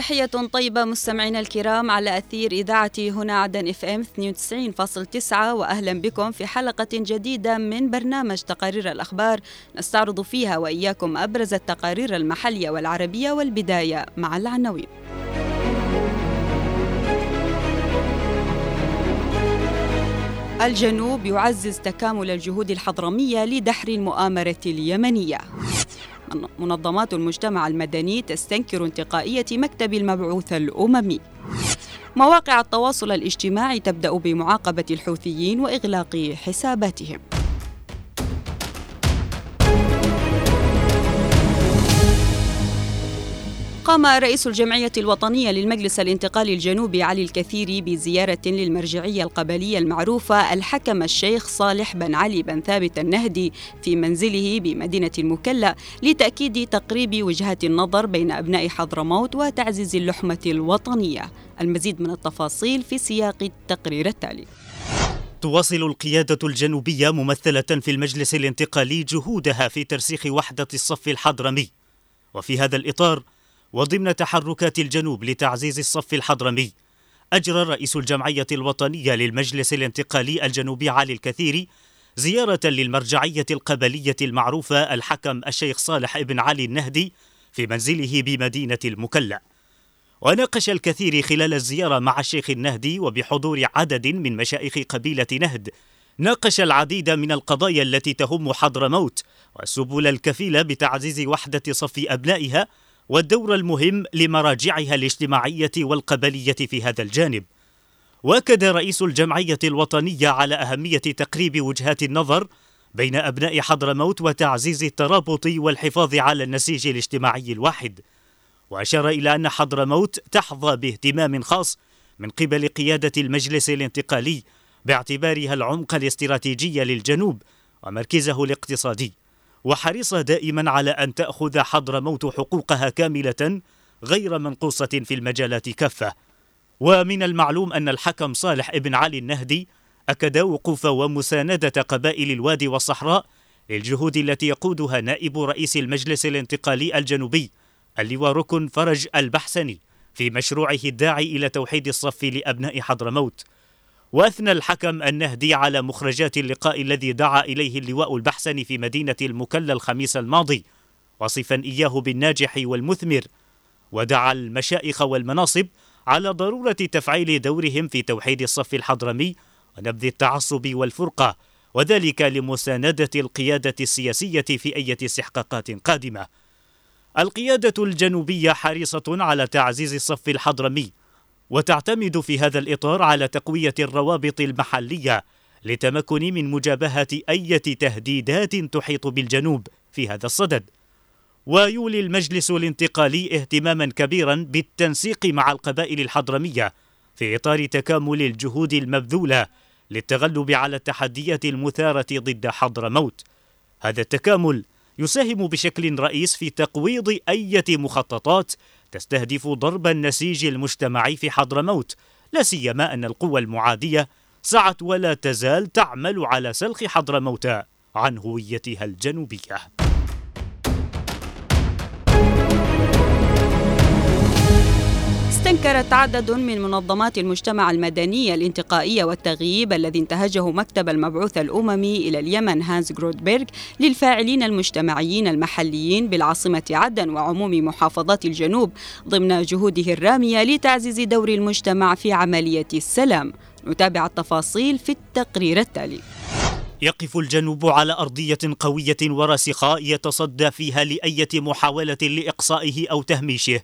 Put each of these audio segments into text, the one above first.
تحية طيبة مستمعينا الكرام على أثير إذاعة هنا عدن إف إم 92.9 وأهلا بكم في حلقة جديدة من برنامج تقارير الأخبار نستعرض فيها وإياكم أبرز التقارير المحلية والعربية والبداية مع العناوين. الجنوب يعزز تكامل الجهود الحضرمية لدحر المؤامرة اليمنية. منظمات المجتمع المدني تستنكر انتقائية مكتب المبعوث الأممي. مواقع التواصل الاجتماعي تبدأ بمعاقبة الحوثيين وإغلاق حساباتهم. قام رئيس الجمعية الوطنية للمجلس الانتقالي الجنوبي علي الكثيري بزيارة للمرجعية القبلية المعروفة الحكم الشيخ صالح بن علي بن ثابت النهدي في منزله بمدينة المكلا لتأكيد تقريب وجهات النظر بين أبناء حضرموت وتعزيز اللحمة الوطنية. المزيد من التفاصيل في سياق التقرير التالي. تواصل القيادة الجنوبية ممثلة في المجلس الانتقالي جهودها في ترسيخ وحدة الصف الحضرمي. وفي هذا الإطار وضمن تحركات الجنوب لتعزيز الصف الحضرمي أجرى رئيس الجمعية الوطنية للمجلس الانتقالي الجنوبي علي الكثير زيارة للمرجعية القبلية المعروفة الحكم الشيخ صالح بن علي النهدي في منزله بمدينة المكلا. وناقش الكثير خلال الزيارة مع الشيخ النهدي وبحضور عدد من مشايخ قبيلة نهد ناقش العديد من القضايا التي تهم حضرموت والسبل الكفيلة بتعزيز وحدة صف أبنائها والدور المهم لمراجعها الاجتماعية والقبلية في هذا الجانب. واكد رئيس الجمعية الوطنية على أهمية تقريب وجهات النظر بين أبناء حضرموت وتعزيز الترابط والحفاظ على النسيج الاجتماعي الواحد. وأشار إلى أن حضرموت تحظى باهتمام خاص من قبل قيادة المجلس الانتقالي باعتبارها العمق الاستراتيجي للجنوب ومركزه الاقتصادي. وحريصة دائما على أن تأخذ حضرموت حقوقها كاملة غير منقوصة في المجالات كافة. ومن المعلوم أن الحكم صالح ابن علي النهدي أكد وقوف ومساندة قبائل الوادي والصحراء للجهود التي يقودها نائب رئيس المجلس الانتقالي الجنوبي اللواء ركن فرج البحسني في مشروعه الداعي إلى توحيد الصف لأبناء حضرموت. واثنى الحكم النهدي على مخرجات اللقاء الذي دعا إليه اللواء البحسني في مدينة المكلا الخميس الماضي وصفا إياه بالناجح والمثمر. ودعا المشائخ والمناصب على ضرورة تفعيل دورهم في توحيد الصف الحضرمي ونبذ التعصب والفرقة وذلك لمساندة القيادة السياسية في اي استحقاقات قادمة. القيادة الجنوبية حريصة على تعزيز الصف الحضرمي وتعتمد في هذا الإطار على تقوية الروابط المحلية لتمكن من مجابهة أي تهديدات تحيط بالجنوب في هذا الصدد. ويولي المجلس الانتقالي اهتماما كبيرا بالتنسيق مع القبائل الحضرمية في إطار تكامل الجهود المبذولة للتغلب على التحديات المثارة ضد حضرموت هذا التكامل يساهم بشكل رئيس في تقويض أي مخططات تستهدف ضرب النسيج المجتمعي في حضرموت لا سيما أن القوى المعادية سعت ولا تزال تعمل على سلخ حضرموت عن هويتها الجنوبية. استنكرت عدد من منظمات المجتمع المدني الانتقائية والتغييب الذي انتهجه مكتب المبعوث الأممي إلى اليمن هانز جرودبيرغ للفاعلين المجتمعيين المحليين بالعاصمة عدن وعموم محافظات الجنوب ضمن جهوده الرامية لتعزيز دور المجتمع في عملية السلام. نتابع التفاصيل في التقرير التالي. يقف الجنوب على أرضية قوية وراسخة يتصدى فيها لأية محاولة لإقصائه أو تهميشه.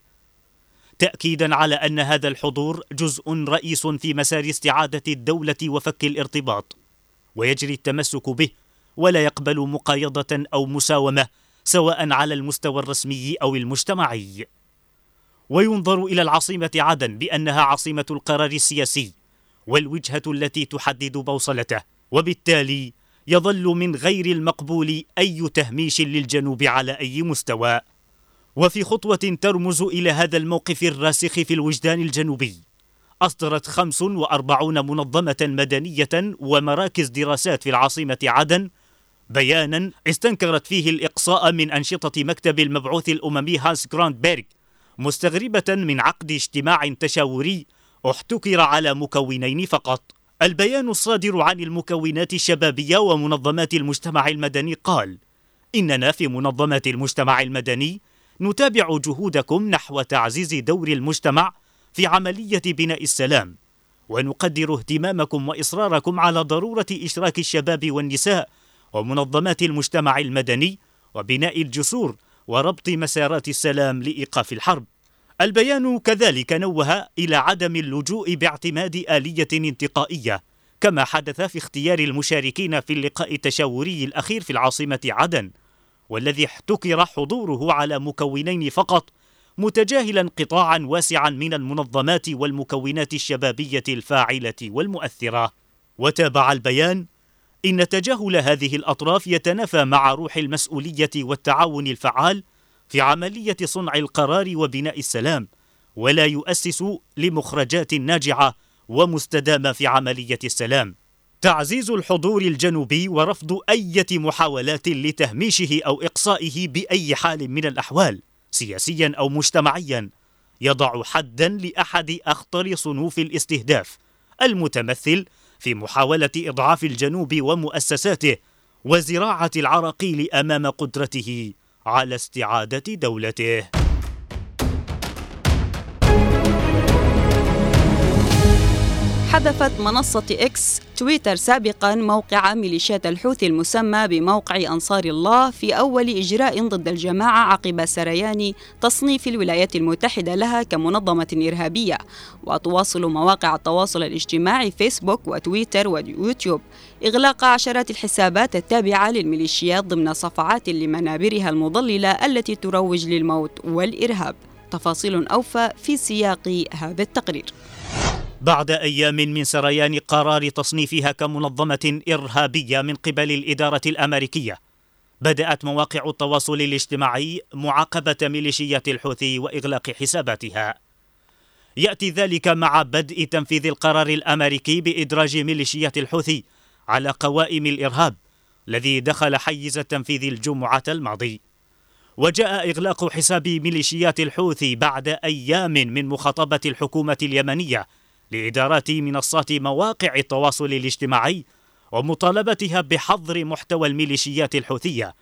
تأكيدا على أن هذا الحضور جزء رئيس في مسار استعادة الدولة وفك الارتباط ويجري التمسك به ولا يقبل مقايضة أو مساومة سواء على المستوى الرسمي أو المجتمعي. وينظر إلى العاصمة عدن بأنها عاصمة القرار السياسي والوجهة التي تحدد بوصلته وبالتالي يظل من غير المقبول أي تهميش للجنوب على أي مستوى. وفي خطوة ترمز إلى هذا الموقف الراسخ في الوجدان الجنوبي. أصدرت 45 منظمة مدنية ومراكز دراسات في العاصمة عدن بيانا استنكرت فيه الإقصاء من أنشطة مكتب المبعوث الأممي هانس جراندبيرغ مستغربة من عقد اجتماع تشاوري احتكر على مكونين فقط. البيان الصادر عن المكونات الشبابية ومنظمات المجتمع المدني قال إننا في منظمات المجتمع المدني نتابع جهودكم نحو تعزيز دور المجتمع في عملية بناء السلام ونقدر اهتمامكم وإصراركم على ضرورة إشراك الشباب والنساء ومنظمات المجتمع المدني وبناء الجسور وربط مسارات السلام لإيقاف الحرب. البيان كذلك نوه إلى عدم اللجوء باعتماد آلية انتقائية كما حدث في اختيار المشاركين في اللقاء التشاوري الأخير في العاصمة عدن. والذي احتكر حضوره على مكونين فقط متجاهلا قطاعا واسعا من المنظمات والمكونات الشبابية الفاعلة والمؤثرة. وتابع البيان إن تجاهل هذه الأطراف يتنافى مع روح المسؤولية والتعاون الفعال في عملية صنع القرار وبناء السلام ولا يؤسس لمخرجات ناجعة ومستدامة في عملية السلام. تعزيز الحضور الجنوبي ورفض أي محاولات لتهميشه أو إقصائه بأي حال من الأحوال سياسيا أو مجتمعيا يضع حدا لأحد أخطر صنوف الاستهداف المتمثل في محاولة إضعاف الجنوب ومؤسساته وزراعة العراقيل أمام قدرته على استعادة دولته. حذفت منصة إكس تويتر سابقا موقع ميليشيات الحوثي المسمى بموقع أنصار الله في أول إجراء ضد الجماعة عقب سريان تصنيف الولايات المتحدة لها كمنظمة إرهابية. وتواصل مواقع التواصل الاجتماعي فيسبوك وتويتر ويوتيوب. إغلاق عشرات الحسابات التابعة للميليشيات ضمن صفعات لمنابرها المضللة التي تروج للموت والإرهاب. تفاصيل أوفى في سياق هذا التقرير. بعد أيام من سريان قرار تصنيفها كمنظمة إرهابية من قبل الإدارة الأمريكية. بدأت مواقع التواصل الاجتماعي معاقبة ميليشيات الحوثي وإغلاق حساباتها. يأتي ذلك مع بدء تنفيذ القرار الأمريكي بإدراج ميليشيات الحوثي على قوائم الإرهاب الذي دخل حيز التنفيذ الجمعة الماضي. وجاء إغلاق حساب ميليشيات الحوثي بعد أيام من مخاطبة الحكومة اليمنية لإدارات منصات مواقع التواصل الاجتماعي ومطالبتها بحظر محتوى الميليشيات الحوثية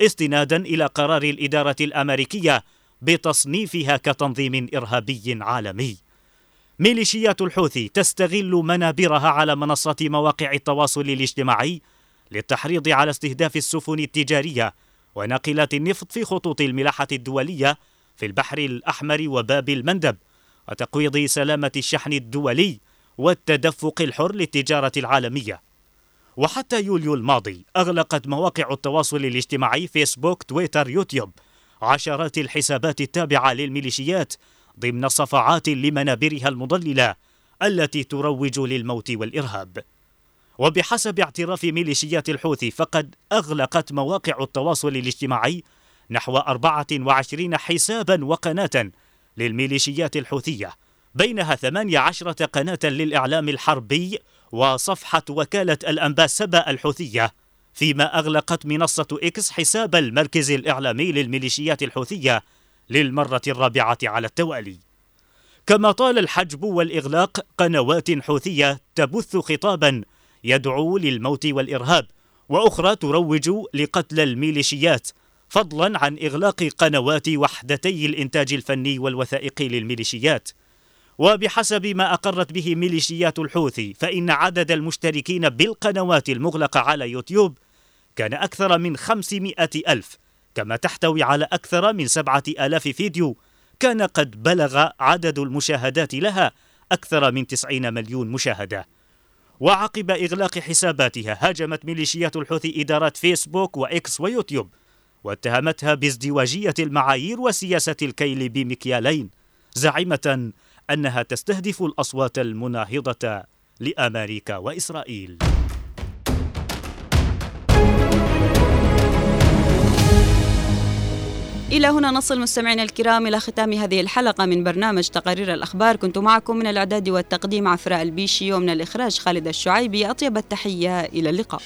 استنادا إلى قرار الإدارة الأمريكية بتصنيفها كتنظيم إرهابي عالمي. ميليشيات الحوثي تستغل منابرها على منصات مواقع التواصل الاجتماعي للتحريض على استهداف السفن التجارية وناقلات النفط في خطوط الملاحة الدولية في البحر الأحمر وباب المندب وتقويض سلامة الشحن الدولي والتدفق الحر للتجارة العالمية. وحتى يوليو الماضي أغلقت مواقع التواصل الاجتماعي فيسبوك تويتر يوتيوب عشرات الحسابات التابعة للميليشيات ضمن صفعات لمنابرها المضللة التي تروج للموت والإرهاب. وبحسب اعتراف ميليشيات الحوثي فقد أغلقت مواقع التواصل الاجتماعي نحو 24 حسابا وقناة للميليشيات الحوثية بينها 18 قناة للإعلام الحربي وصفحة وكالة الأنباء سبا الحوثية فيما أغلقت منصة إكس حساب المركز الإعلامي للميليشيات الحوثية للمرة الرابعة على التوالي. كما طال الحجب والإغلاق قنوات حوثية تبث خطابا يدعو للموت والإرهاب وأخرى تروج لقتل الميليشيات فضلا عن إغلاق قنوات وحدتي الإنتاج الفني والوثائقي للميليشيات. وبحسب ما أقرت به ميليشيات الحوثي فإن عدد المشتركين بالقنوات المغلقة على يوتيوب كان أكثر من 500 ألف كما تحتوي على أكثر من سبعة آلاف فيديو. كان قد بلغ عدد المشاهدات لها أكثر من 90 مليون مشاهدة. وعقب إغلاق حساباتها هاجمت ميليشيات الحوثي إدارات فيسبوك وإكس ويوتيوب. واتهمتها بازدواجية المعايير وسياسة الكيل بمكيالين زعيمة أنها تستهدف الأصوات المناهضة لأمريكا وإسرائيل. إلى هنا نصل مستمعينا الكرام إلى ختام هذه الحلقة من برنامج تقارير الأخبار. كنت معكم من الإعداد والتقديم عفراء البيشي ومن الإخراج خالد الشعيبي. أطيب التحية إلى اللقاء.